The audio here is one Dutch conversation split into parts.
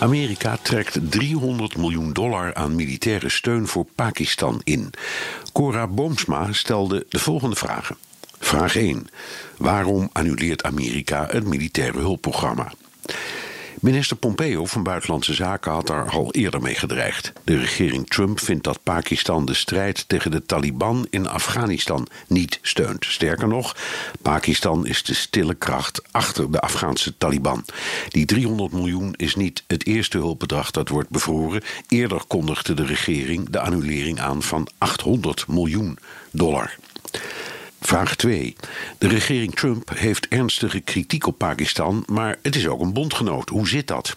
Amerika trekt 300 miljoen dollar aan militaire steun voor Pakistan in. Cora Boomsma stelde de volgende vragen. Vraag 1. Waarom annuleert Amerika het militaire hulpprogramma? Minister Pompeo van Buitenlandse Zaken had daar al eerder mee gedreigd. De regering Trump vindt dat Pakistan de strijd tegen de Taliban in Afghanistan niet steunt. Sterker nog, Pakistan is de stille kracht achter de Afghaanse Taliban. Die 300 miljoen is niet het eerste hulpbedrag dat wordt bevroren. Eerder kondigde de regering de annulering aan van 800 miljoen dollar. Vraag 2. De regering Trump heeft ernstige kritiek op Pakistan, maar het is ook een bondgenoot. Hoe zit dat?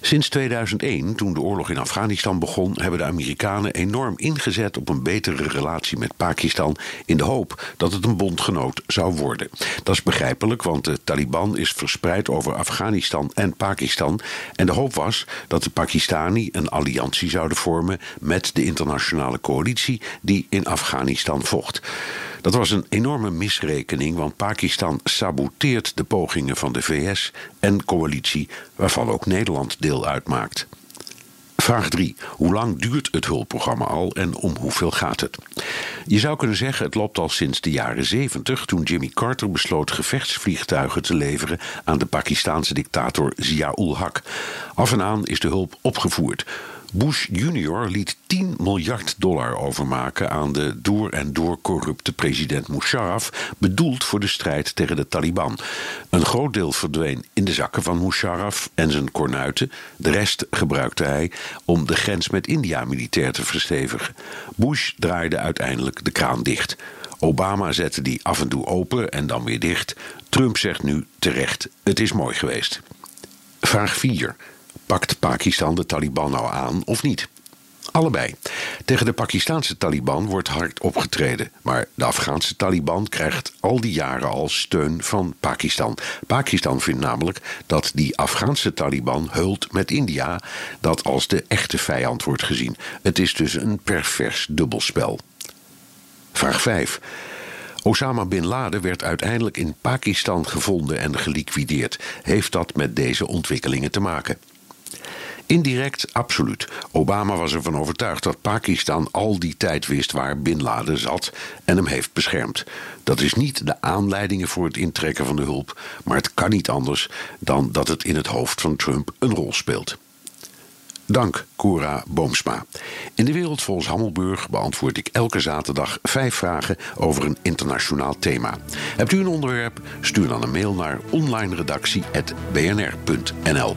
Sinds 2001, toen de oorlog in Afghanistan begon, hebben de Amerikanen enorm ingezet op een betere relatie met Pakistan in de hoop dat het een bondgenoot zou worden. Dat is begrijpelijk, want de Taliban is verspreid over Afghanistan en Pakistan en de hoop was dat de Pakistani een alliantie zouden vormen met de internationale coalitie die in Afghanistan vocht. Dat was een enorme misrekening, want Pakistan saboteert de pogingen van de VS en coalitie, waarvan ook Nederland deel uitmaakt. Vraag 3. Hoe lang duurt het hulpprogramma al en om hoeveel gaat het? Je zou kunnen zeggen het loopt al sinds de jaren 70 toen Jimmy Carter besloot gevechtsvliegtuigen te leveren aan de Pakistaanse dictator Zia-ul Haq. Af en aan is de hulp opgevoerd. Bush junior liet 10 miljard dollar overmaken aan de door en door corrupte president Musharraf, bedoeld voor de strijd tegen de Taliban. Een groot deel verdween in de zakken van Musharraf en zijn kornuiten. De rest gebruikte hij om de grens met India militair te verstevigen. Bush draaide uiteindelijk de kraan dicht. Obama zette die af en toe open en dan weer dicht. Trump zegt nu terecht: het is mooi geweest. Vraag 4. Pakt Pakistan de Taliban nou aan of niet? Allebei. Tegen de Pakistanse Taliban wordt hard opgetreden, maar de Afghaanse Taliban krijgt al die jaren al steun van Pakistan. Pakistan vindt namelijk dat die Afghaanse Taliban hult met India, dat als de echte vijand wordt gezien. Het is dus een pervers dubbelspel. Vraag 5. Osama bin Laden werd uiteindelijk in Pakistan gevonden en geliquideerd. Heeft dat met deze ontwikkelingen te maken? Indirect, absoluut. Obama was ervan overtuigd dat Pakistan al die tijd wist waar Bin Laden zat en hem heeft beschermd. Dat is niet de aanleidingen voor het intrekken van de hulp, maar het kan niet anders dan dat het in het hoofd van Trump een rol speelt. Dank, Cora Boomsma. In de wereld volgens Hammelburg beantwoord ik elke zaterdag vijf vragen over een internationaal thema. Hebt u een onderwerp? Stuur dan een mail naar onlineredactie.bnr.nl.